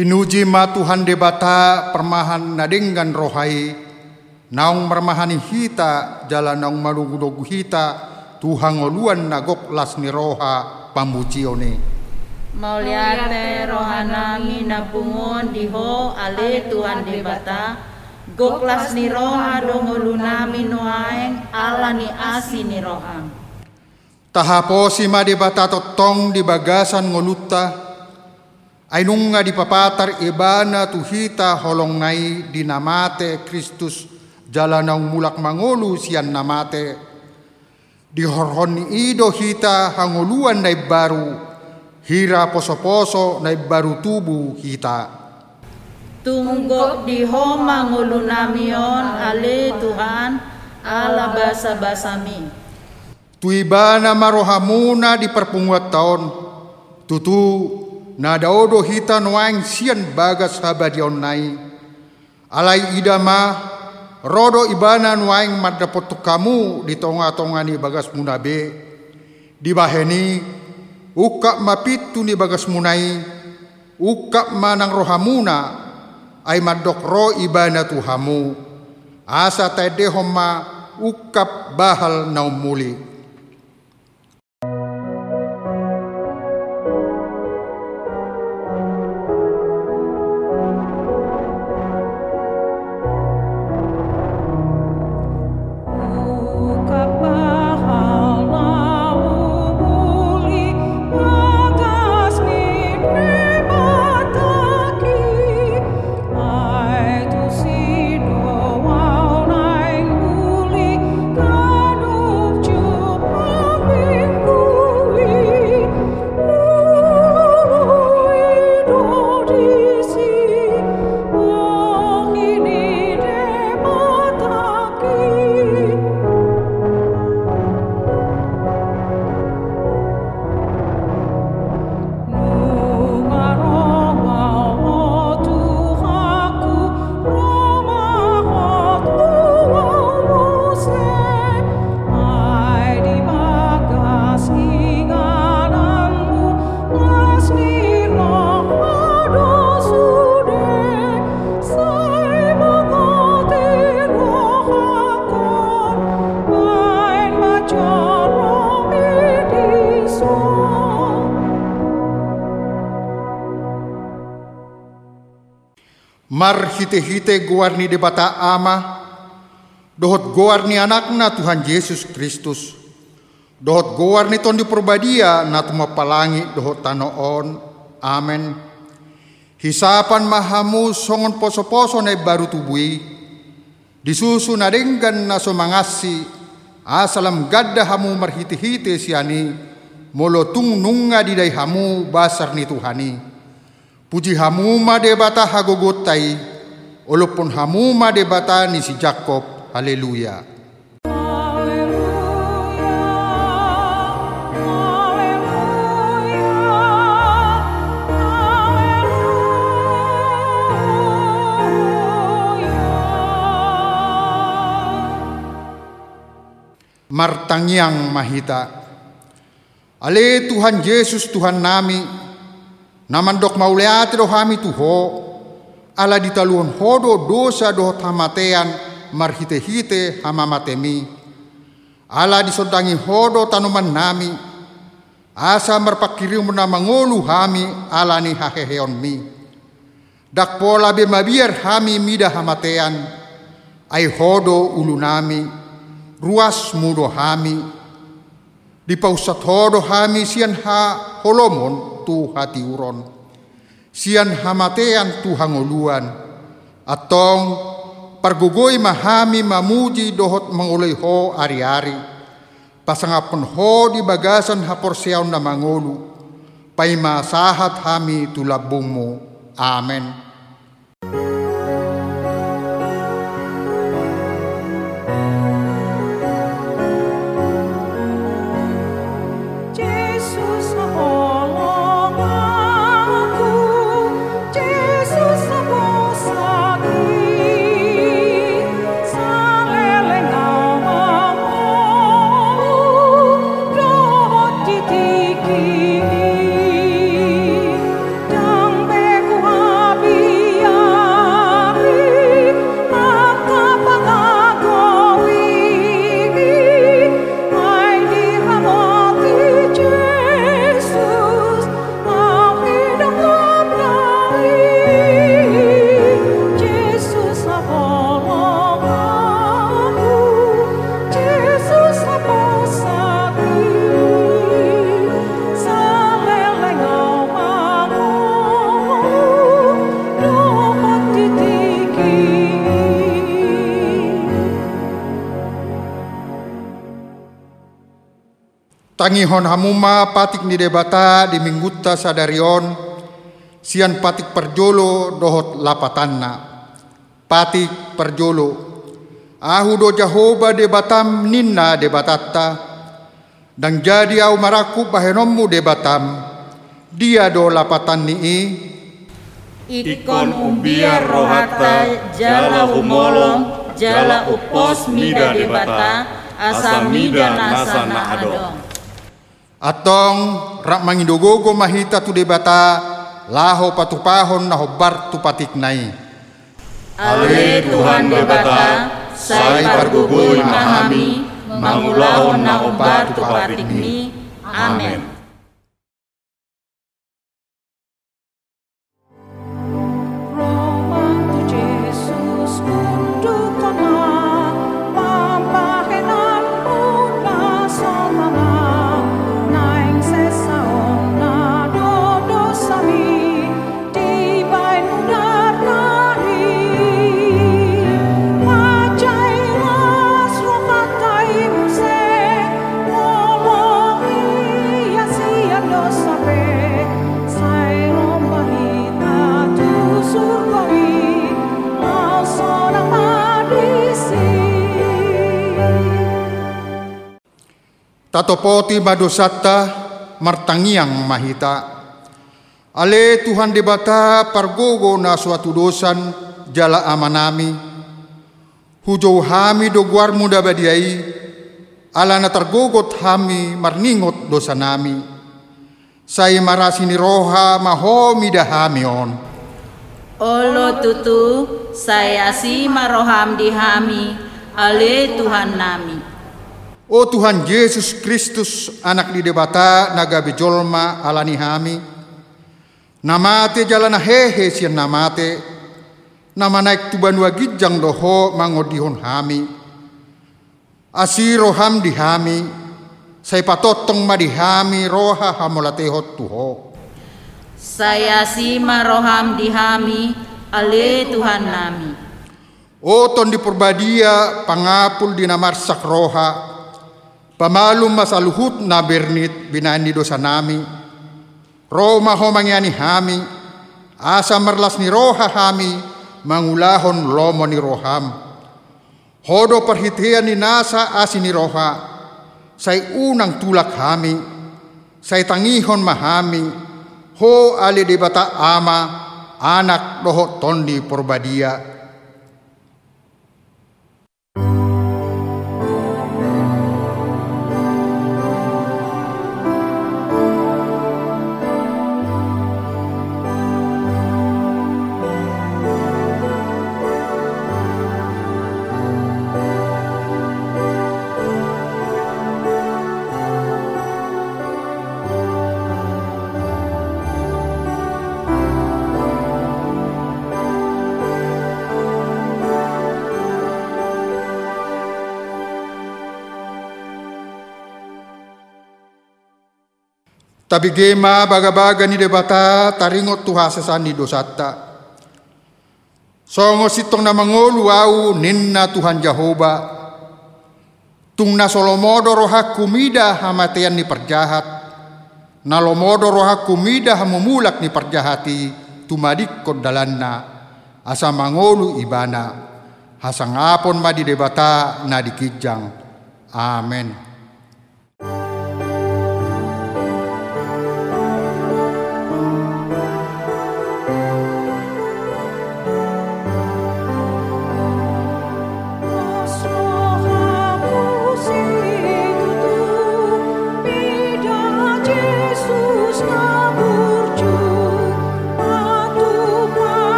Pinuji ma Tuhan debata permahan nadenggan rohai, naung mermahani hita jalan naung marugudogu hita, Tuhan ngoluan nagok las ni roha pamucione. Mauliate rohanami napungon diho ale Tuhan debata, goklas ni roha dongolunami noaeng ala ni asi ni roha. Tahaposi ma debata totong di bagasan ngoluta, Ainung nga dipapatar ibana tuhita holong nai dinamate Kristus jalanang mulak mangolu sian namate. Dihorhon ido hita hanguluan nai baru hira poso-poso nai baru tubuh hita. Tunggok di homa ngulunamion ale Tuhan ala basa-basami. Tuibana marohamuna di perpunguat tahun tutu na daodo hita noaing sian bagas habadion nai. Alai idama rodo ibana noaing madapotu kamu di tonga-tonga ni bagas munabe. Di baheni ukak mapitu ni bagas munai. Ukak manang rohamuna ay madok ro ibana tuhamu. Asa tede homa ukap bahal naumuli Mar hite-hite guarni de bata ama, dohot guarni anakna Tuhan Yesus Kristus. Dohot guarni ton di perbadia na tumapalangi dohot tanoon. Amen. Hisapan mahamu songon poso-poso na baru tubui. Disusu na denggan na sumangasi. Asalam gadda hamu marhiti-hite siani. Molotung nunga di hamu basar ni Tuhani. Puji hamuma de bata hagogotai, walaupun hamuma de bata ni si Jacob. Haleluya. Martangyang mahita. Ale Tuhan Yesus Tuhan nami Namandok mauleate do hami ho ala ditaluon hodo dosa do tamatean marhite-hite hamamatemi. Ala disodangi hodo tanuman nami. Asa marpakirium na mangolu hami ala ni haheheon mi. Dak pola be mabiar hami mida hamatean. Ay hodo ulu nami. Ruas mudo hami. Di pausat hodo hami sian ha holomon tu hati uron. Sian hamatean tu hangoluan. Atong pargugoy mahami mamuji dohot mangulay ho ari-ari. Pasangapon ho di bagasan haporsiyaw na mangulu. Pay masahat hami tulabong mo. Amen. Tangihon hamuma patik ni debata di mingguta sadarion sian patik perjolo dohot lapatanna. Patik perjolo. Ahu do Jahoba debatam ninna debatatta. Dan jadi au maraku bahenommu debatam. Dia do lapatan ni Ikon umbia rohata jala humolong jala upos mida debata asa mida nasa na adong. Atong rak mangidogogo mahita tu debata laho patupahon na hobar tu patik nai. Ale Tuhan debata, sai pargugoy mahami, mangulahon na obar tu patik ni. Tatopoti madosata martangiang mahita. Ale Tuhan debata pargogo na suatu dosan jala amanami. Hujau hami do guar muda badiai. Ala na targogot hami marningot dosa nami. Sai marasi ni roha mahomi dahami on. Olo tutu, saya si maroham dihami, ale Tuhan nami. O Tuhan Yesus Kristus anak di debata naga bejolma alani hami. Namate jalana hehe sian namate. Nama naik tuban wagijang doho mangodihon hami. Asiro ham di hami. Sai patotong ma di hami roha hamolatehot tuho. Saya si maroham dihami, ale Tuhan nami. O ton di perbadia pangapul di namarsak roha. Pamalum masaluhut na bernit binani dosa nami. Roma ho mangyani hami. Asa merlas ni roha hami. Mangulahon lomo ni roham. Hodo perhitian ni nasa asi ni roha. Say unang tulak hami. Say tangihon mahami. Ho ali di bata ama. Anak doho tondi perbadia. Tapi gema baga-baga ni debata taringot tuha sesani dosata. Songo sitong na mangolu au ninna Tuhan Jehovah. Tung na solomodo roha kumida hamatean ni perjahat. Na lomodo roha kumida hamumulak ni perjahati tumadik kod dalanna. Asa mangolu ibana. Hasangapon ma di debata na dikijang. Amen.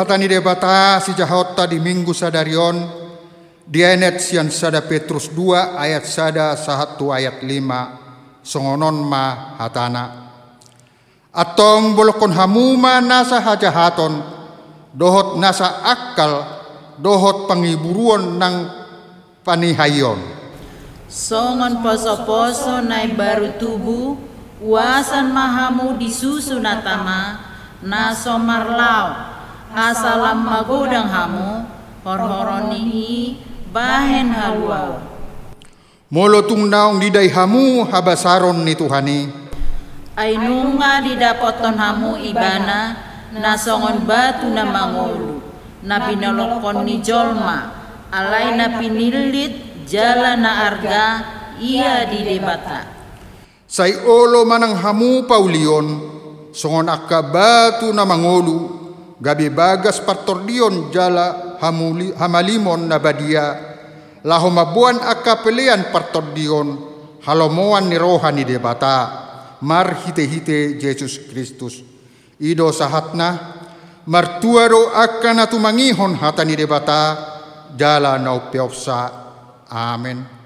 Hatani debata si jahota di minggu sadarion. Dienet sian sada Petrus 2 ayat sada sahatu ayat 5 songonon ma hatana. Atong bolokon hamuma nasa hajahaton. Dohot nasa akal, dohot pangiburuan ng panihayon. Songon poso-poso nai baru tubuh, wasan mahamu disusun atama, na somarlau, asalam magodang hamu, horhoroni bahen haluau. Molo tung naong diday hamu habasaron ni Tuhani. Ay nunga didapoton hamu ibana, na songon batu na mangulu, na binolokon ni Jolma, alay na pinilit, jala na arga, iya di debata. Say olo manang hamu paulion, songon akka batu na mangolu, gabi bagas partordion jala hamuli, hamalimon na badia, laho mabuan akka pelian partordion, halomoan ni roha ni debata, mar hite-hite Jesus Kristus. Ido sahatna, martuaro akka na tumangihon hata ni debata, jala na upiopsa. Amen.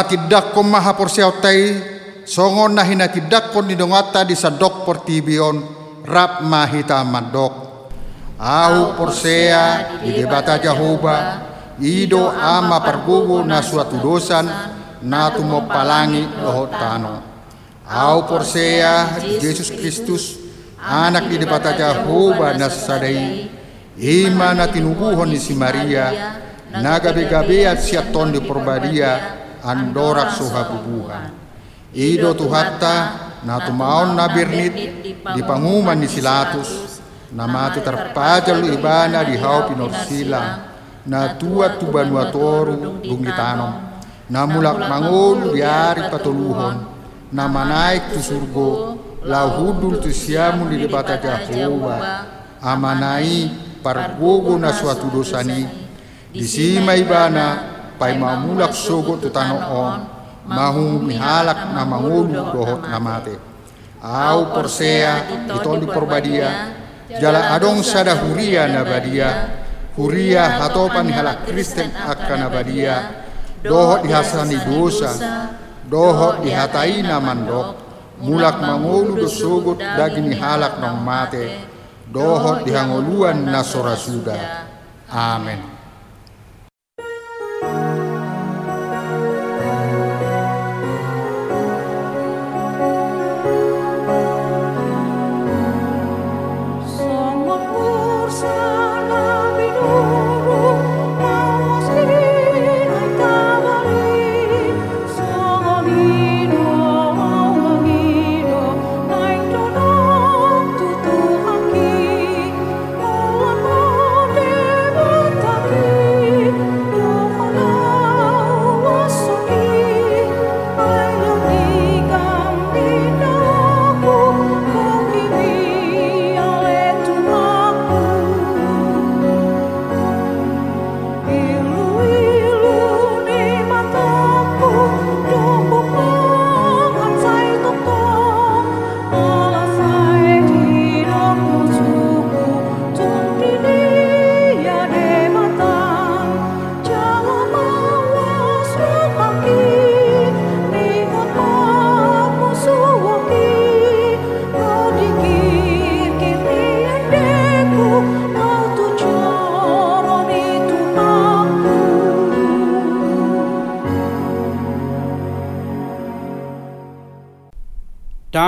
Tahatidak ko mahaporsiyaw tay, songon na hinatidak ko nidongata di sa dok portibion, rap mahita mandok. Au porsea di debata Jehovah, ido ama pargugo na suatu dosan, na tumopalangi lohot tano. Au porsea Jesus Kristus, anak di debata Jehovah na sadai, ima na tinubuhon ni si Maria, na gabi-gabi at siya ton di porbadia, andorak suha bubuhan. Ido tuhatta na tumaon na birnit di panguman ni Silatus. Na matu terpajal ibana di hau pinorsila na tua tu banuatoru dungitanom na mulak mangol diari patuluhon na manaik tu surgo. lahudul tu siamu di debata Jehovah amanai pargogo na suatu dosani. di sima ibana pai mamulak sogo tu tanoon mahu mihalak na mangulu dohot na mate au porsea iton di porbadia jala adong sada huria na badia huria hatopan halak kristen akka na badia dohot dihasani dosa. Dohot dihatai na mandok mulak mangulu do sogot daging halak nong mate. Dohot dihangoluan na sorasuda amen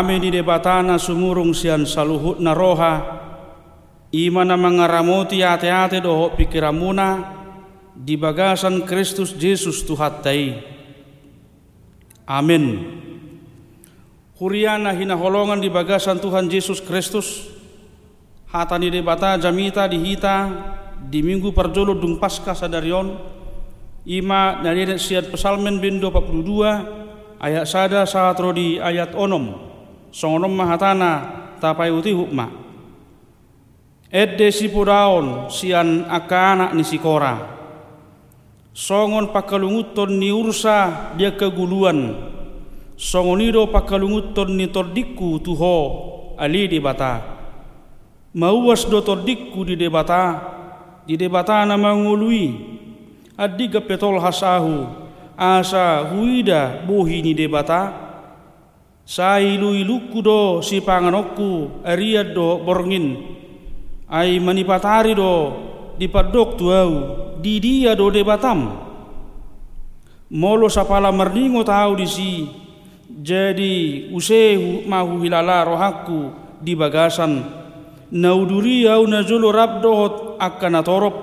Dami di debatana sumurung sian saluhut na roha, ima na mga ramoti ate-ate doho pikiramuna, di bagasan Kristus Yesus Tuhatai. Amin. Huriana hinaholongan di bagasan Tuhan Yesus Kristus, hatani debata jamita dihita di minggu perjolo dung pasca sadarion, ima dari siat pesalmen bindo 42 ayat sada saat rodi ayat onom songonom mahatana tapai uti hukma. Edde sipudaon sian akana ni sikora songon pakalunguton ni ursa dia keguluan. Songonido pakalunguton ni tordiku tuho ali di bata mauas do tordiku di debata di debata na mangului adiga petol hasahu asa huida bohi ni debata sai lui luku do si panganokku ariad do borngin. Ai manipatari do di padok tuau di dia do debatam. Molo sapala merdingo tahu di si jadi usehu mahu hilala rohaku di bagasan. Nauduri au najulu rabdohot akan atorop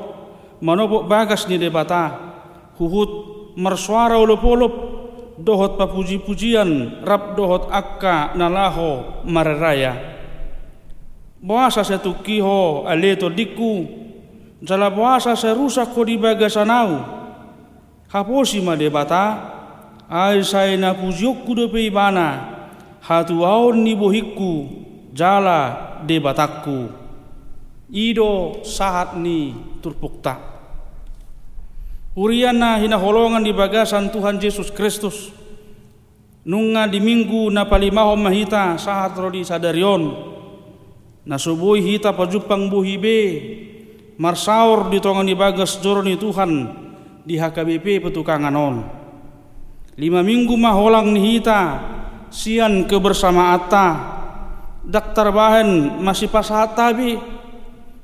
manobok bagas ni debata. Huhut mersuara ulop-ulop dohot papuji-pujian rab dohot akka nalaho mareraya. Puasa setukiho aleto diku. Jala puasa serusak ko di bagasanau haposi ma debata ai sai na pujiokku do pe ibana hatu aon ni bohikku jala debatakku ido sahat ni turpukta Uriana hina holongan di bagasan Tuhan Yesus Kristus. Nunga di minggu na palimaho mahita sahat rodi sadarion. Na subuhi hita pajupang buhi be. Marsaur di tongan di bagas joroni Tuhan di HKBP petukangan on. Lima minggu maholang ni hita sian kebersama atta daktar bahan masih pasahat tabi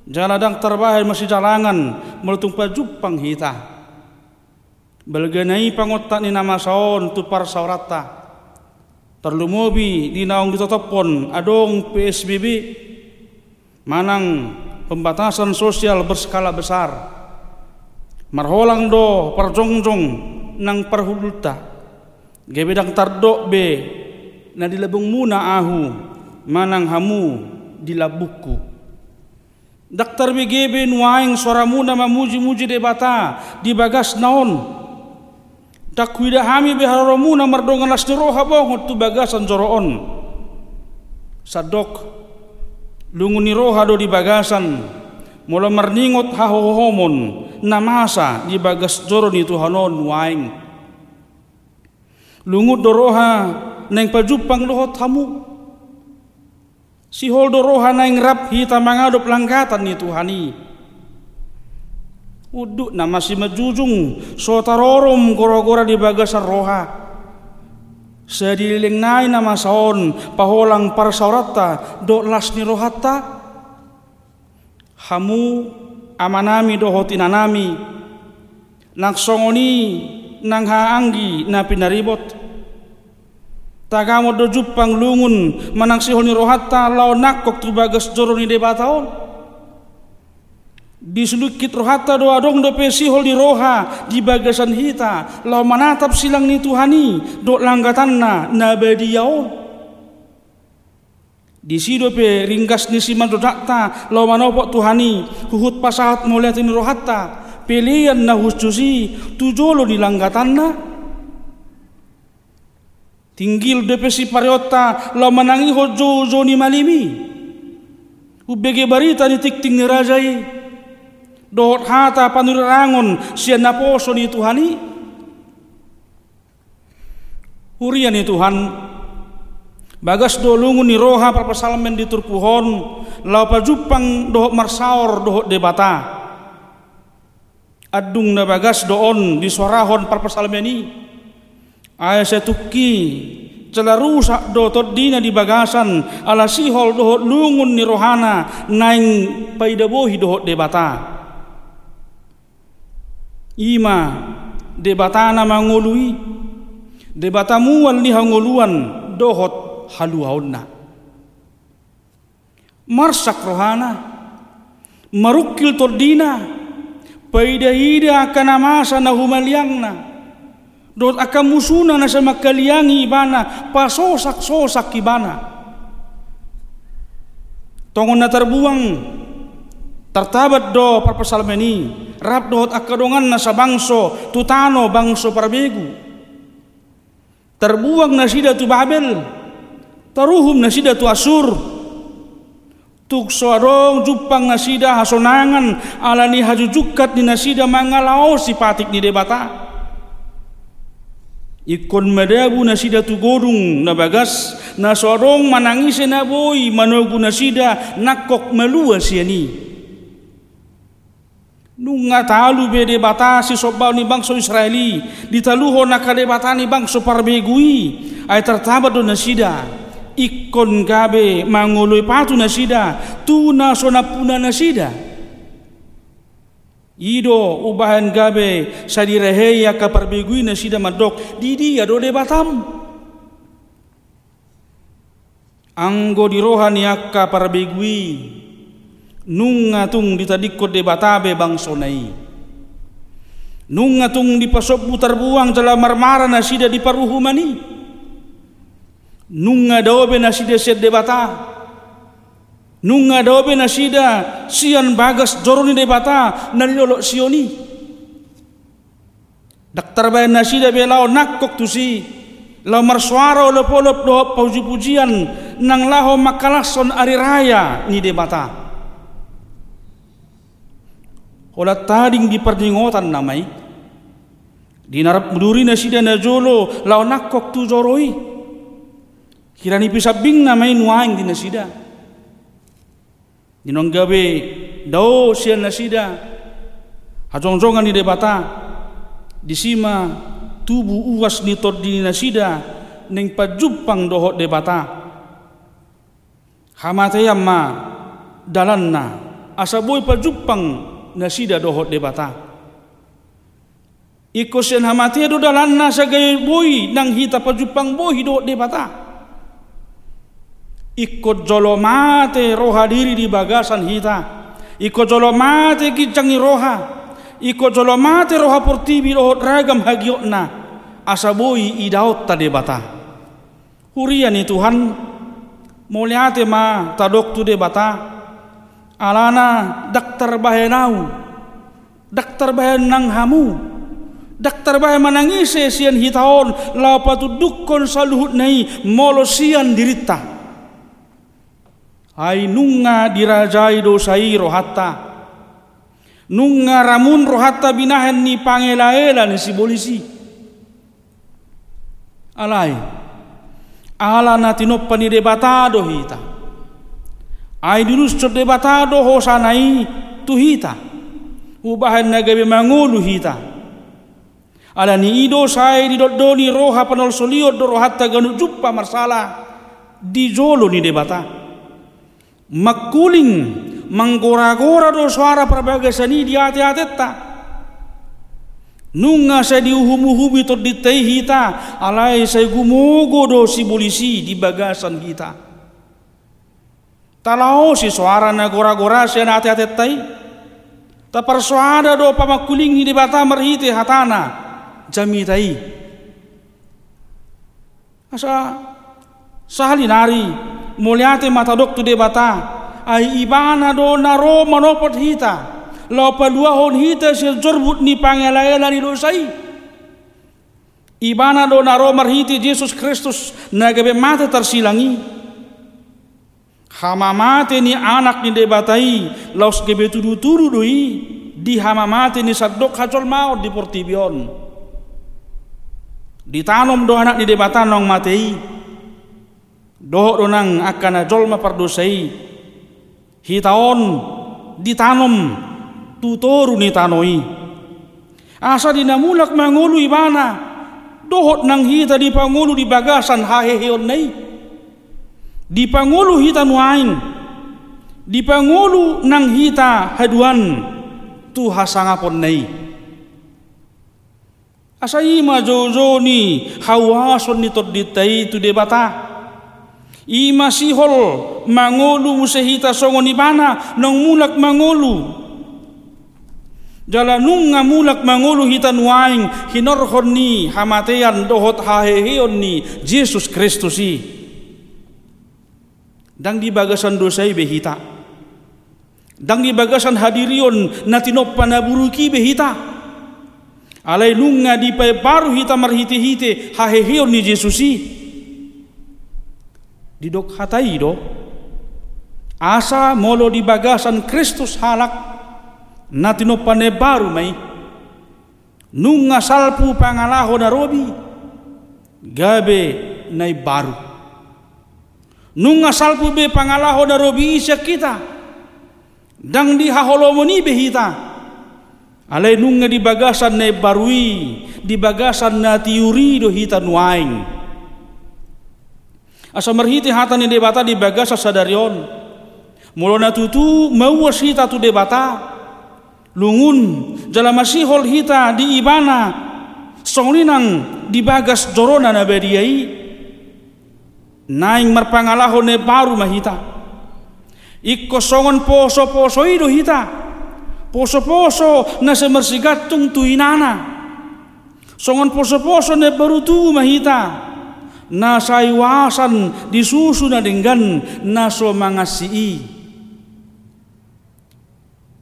daktar bahan masih jalangan meletung pajupang hita Belgenai pangotak ni nama saon tu par saurata. Terlumobi di naung ditotopon adong PSBB manang pembatasan sosial berskala besar. Marholang do perjongjong nang perhuluta. Gebedang tardok be na dilebung muna ahu manang hamu dilabuku. Daktar BGB nuaing suara muna mamuji-muji debata di bagas naon takwida hami biharomu na mardongan roha bongot tu bagasan joroon. Sadok lunguni roha do di bagasan. Mula marningot hahohomon namasa di bagas joro ni Tuhanon waing lungut doroha neng pajupang lohot hamu si hol doroha neng rap hita mangadop langkatan ni Tuhani Uduk na masih so tarorom gora-gora di bagasan roha. Sediling nai nama saon paholang para saurata do las ni rohata. Hamu amanami do hotinanami. Nang songoni nang haanggi na pinaribot. Tagamo do jupang lungun manang sihoni rohata lau nakok tu bagas joro ni debataon disulukit rohata doa dong do pesihol di roha di bagasan hita. Lau manatap silang ni Tuhani do langgatanna nabadiyaon di sido pe ringkas ni siman do dakta lau manopok Tuhani huhut pasahat muliatin rohata. Pilihan na huscusi tujolo di langgatanna tinggil de pesi pariota lau manangi hojo ni malimi. Ubege barita ni tikting ni rajai dohot hata panurarangon sian naposo ni Tuhani Hurian ni Tuhan. Bagas dolungun ni roha perpasalmen di turpuhon. Lau pajupang dohot marsaor dohot debata. Adung na bagas doon di suarahon perpasalmen ni ay setuki cela rusak do dina di bagasan. Ala sihol dohot lungun ni rohana naing paidabohi dohot debata ima debatana mangului debatamuan ni hangoluan dohot haluaonna. Marsak rohana marukil tordina paida ida akan amasa na humaliangna dot akan musuna na sa makaliangi ibana pasosak sosak ibana tongon na terbuang tertabat do parpasalmeni rap dot akadongan na sa bangso tutano bangso parbegu. Terbuang na sida tu Babel taruhum na sida tu Asur. Tuk suarong jupang nasida hasonangan alani hajujukat ni nasida mangalao si patik ni debata. Ikon medabu nasida tu gorung na bagas na suarong manangis na boy manogu nasida nakok melua siani nunga talu bede bata si sobau ni bangso Israeli. Ditaluho nakade bata ni bangso parbegui. Ay tertabat do nasida. Ikon gabe mangului patu nasida. Tuna sona puna nasida. Ido ubahan gabe sadireheya kaparbegui nasida madok. Didi ado de batam. Anggo di rohani akka parbegui nunga tung ditadikot de batabe bang sonai nunga tung dipasok putar buang dalam marmara nasida di paruhumani nunga daobe nasida sed debata nunga daobe nasida sian bagas joroni debata nalilolo sioni. Daktar bayan nasida belao nakok tusi. Lau marsuara oleh polop do puji-pujian nang laho makalason ari raya ni debata Ola tading di perdingotan namai dinarap muduri nasida na jolo lau nakok tu joroi Kirani pisabing na may nuaing din na sida. Ninong gabi, daw siya na sida. Hajong-jongan ni debata. Disima tubu uwas ni tod di na sida. Ning pajupang dohot debata. Hamatayam ma dalan na. Asaboy pajupang na sida dohot debata. Iko siya hamataya do dalan na sa gay boy nang hita pajupang boy dohot debata ikut jolomate roha diri di bagasan hita ikut jolomate kicangi roha. Ikut jolomate roha portibi rohot ragam hagiotna asaboi idaot tade bata huriani Tuhan muliate ma tadok tu de bata alana daktar bahenau daktar bahenang hamu daktar bahe manangise sian hitaon lapatu dukkon saluhut nei molosian dirita Hai nunga dirajai dosai rohatta. Nunga ramun rohatta binahan ni pangela-ela ni si polisi. Alai. Ala na tinoppa ni debatado hita. Ai dirus cot debatado ho sanai tu hita. Ubahan na gabi mangulu hita. Ala ni ido sai di dodoni roha panol soliot do rohatta ganu juppa marsala di jolo ni debata makuling manggora-gora do suara prabaga sani di ate-atetta nunga sa di uhum-uhumi to di hita alai sa gumugo do si polisi di bagasan kita talao si suara na gora-gora sa na ate-atettai ta suara do pamakuling di bata marhite hatana. Jamitai asa sahali nari muliate matadok tu de bata. Ai ibana do naro manopot hita lo palua hon hita se jorbut ni pangelaela ni dosai ibana do naro marhiti Yesus Kristus nagabe mata tersilangi hamamate ni anak ni debatai laus gebe tudu turu doi di hamamate ni sadok hajol maut di portibion. Ditanam do anak ni debatan nong matei doh ronang akan jolma pardosai hitaon ditanam tutoru ni tanoi. Asa dinamulak mangulu ibana dohot nang hita di pangulu di bagasan haheheon nai di pangulu hita nuain di pangulu nang hita haduan tu hasangapon nai asa ima jojo ni hawason ni tot ditai tu debata Ima sihol mangolu musehita songon ibana nong mulak mangolu. Jalanung nga mulak mangolu hita nuaing hinorhon ni hamatean dohot haheheon ni Kristus i. Dang di bagasan dosai behita. Dang di bagasan hadirion na tinop panaburuki behita. Alay nung nga di pa baru hita marhiti-hiti haheheon ni Jesus i. Didok hatai do. Asa molo di bagasan Kristus halak natino pane baru mai nunga salpu na robi gabe nai baru nunga salpu be pangalaho na robi isya kita. Dang di haholomoni behita alai nunga di bagasan nai barui di bagasan na tiuri do hita nuaing asa merhiti hata ni debata di bagasa sadarion. Mulona tutu mau wasita tu debata. Lungun jala masihol hita di ibana. Songlinang di bagas jorona na beriai naing marpangalaho ne baru mahita. Ikko songon poso poso ido hita. Poso poso na semersigatung tuinana songon poso poso ne baru tu mahita. Na saiwasan disusu na dengan na so mangasi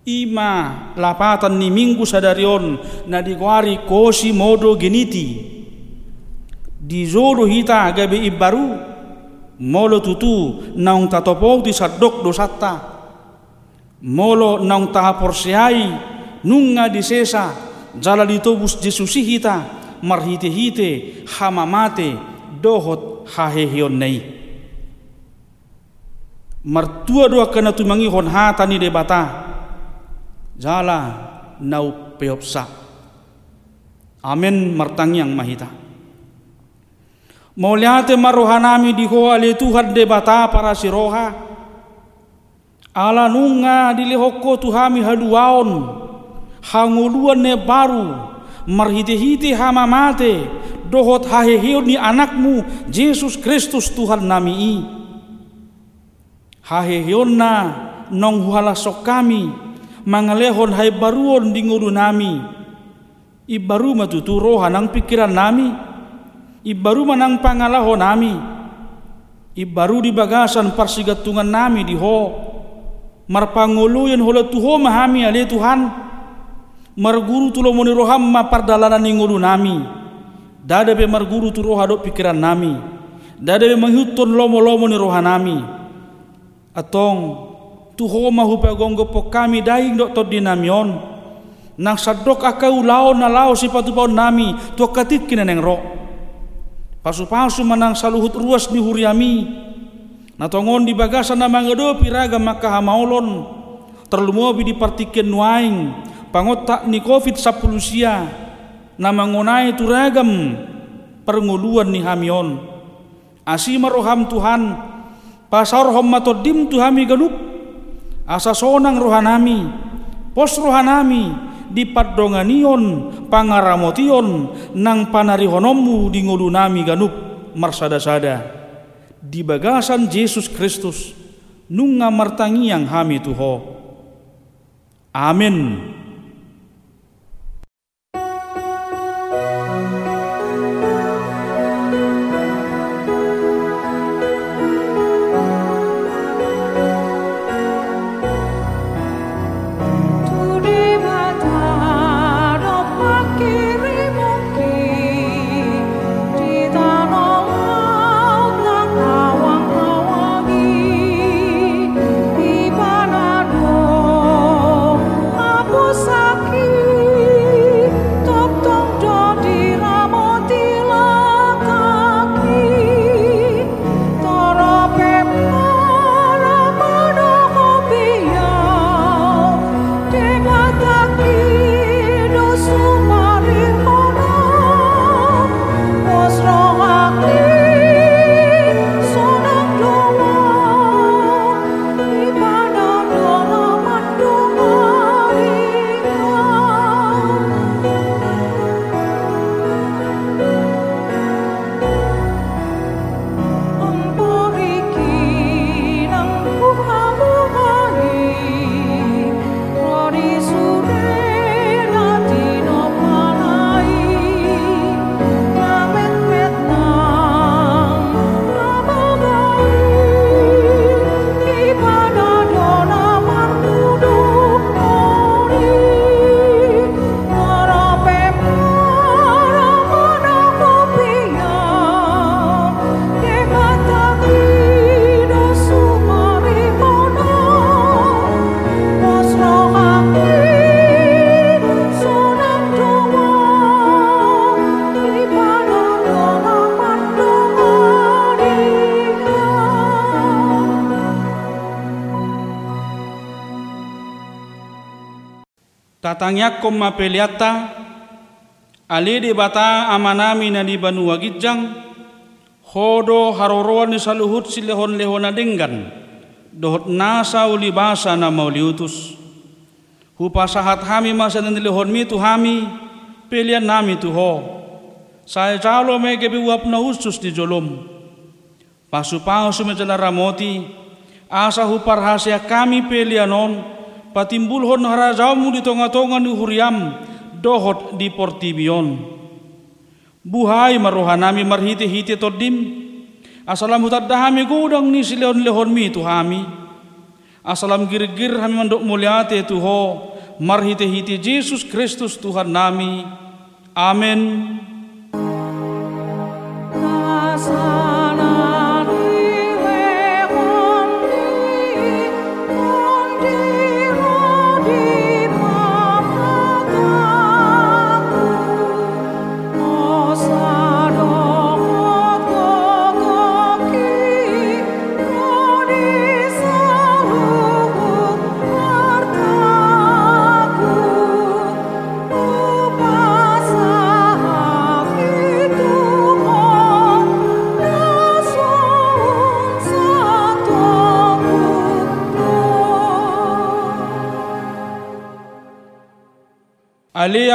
ima lapatan ni minggu sadarion na dikuari kosi modo geniti. Di zoro hita gabe ibaru molo tutu naung tatopou di sadok dosata molo naung tahaporsiai nunga di sesa jala ditobus jesusi hita marhite hite hamamate dohot hahehion nei. Martua dua kena tumangi hon hata ni debata jala nau peopsa. Amen martangyang mahita Mauliate marohanami di hoa le Tuhan de bata para siroha. Ala nunga di lehoko tuhami haduaon. Hanguluan ne baru. Marhite-hite hama mate. Dohot haheheo ni anakmu Yesus Kristus Tuhan nami i. Haheheon na nong huhala sok kami. Mangalehon hai baruon di nguru nami. Ibaru matuturo hanang pikiran nami ibaru manang pangalahon nami. Ibaru di bagasan parsigatungan nami di ho. Marpanguluyan hola tuho mahami ale Tuhan. Marguru tulo moni roham ma pardalanan ni ngulu nami. Dada be marguru tu roha do pikiran nami. Dada be manghuton lomo lomo ni roha nami. Atong tuho mahu pagonggo po kami daing dok to dinamion nang sadok akau lao na lao si patu pau nami tu katik kina neng ro pasu pasu manang saluhut ruas ni huriami. Na tongon di bagasan na mangado piraga maka hamaulon terlumobi di partiken nuaing. Pangotak ni covid sapulusia. Na mangonai turagam pernguluan ni hamion. Asima roham Tuhan. Pasar hom matodim tuhami galup asa sonang rohanami. Pos rohanami di padonganion pangaramotion nang panarihonomu di ngulunami ganup marsada-sada. Di bagasan Yesus Kristus nunga martangiang hami tuho. Amin Tatangyak kom mapeliata, ali di bata amanami na di banua gijang, hodo haroroan ni saluhut si lehon lehon adenggan, dohot nasa uli basa na mauliutus. Hupa sahat hami masa na lehon mi tu hami, pelian nami tu ho. Saya calo me kebi uap na usus di jolom. Pasu-pasu me ramoti, asa hupar hasia kami pelianon, patimbulhon harajamu di tonga-tonga ni huriam, dohot di portibion. Buhay marohanami marhiti-hiti todim, asalam hutat dahami gudang ni sileon lehon mi tu hami. Asalam gir-gir hami mandok muliate tu ho, marhiti-hiti Yesus Kristus Tuhan nami. Amin. Alea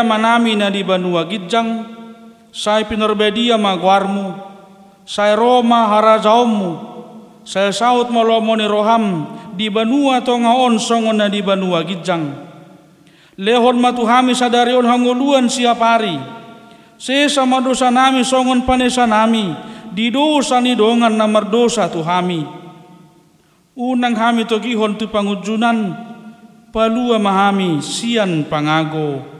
manami na di banua gidjang, sai pinorbedia magwarmu, sai Roma harazaumu, sai saut molomoni roham. Di banua tonga on songon na di banua gidjang. Lehon matuhami sadarion hanguluan siap hari, sesa madosa nami songon panesa nami, di dosa ni dongan na mardosa tuhami. Unang hami togihon tu pangujunan, palua mahami sian pangago.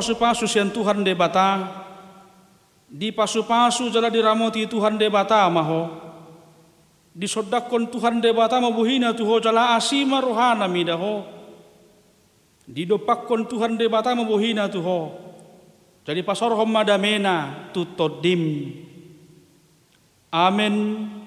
Pasu-pasu sian Tuhan de bata, di pasu-pasu jala diramoti Tuhan de bata maho, di sodakon Tuhan de bata mabuhina tuho jala asima rohana midaho, di dopakon Tuhan de bata mabuhina tuho, jadi pasor madamena tutodim. Amin.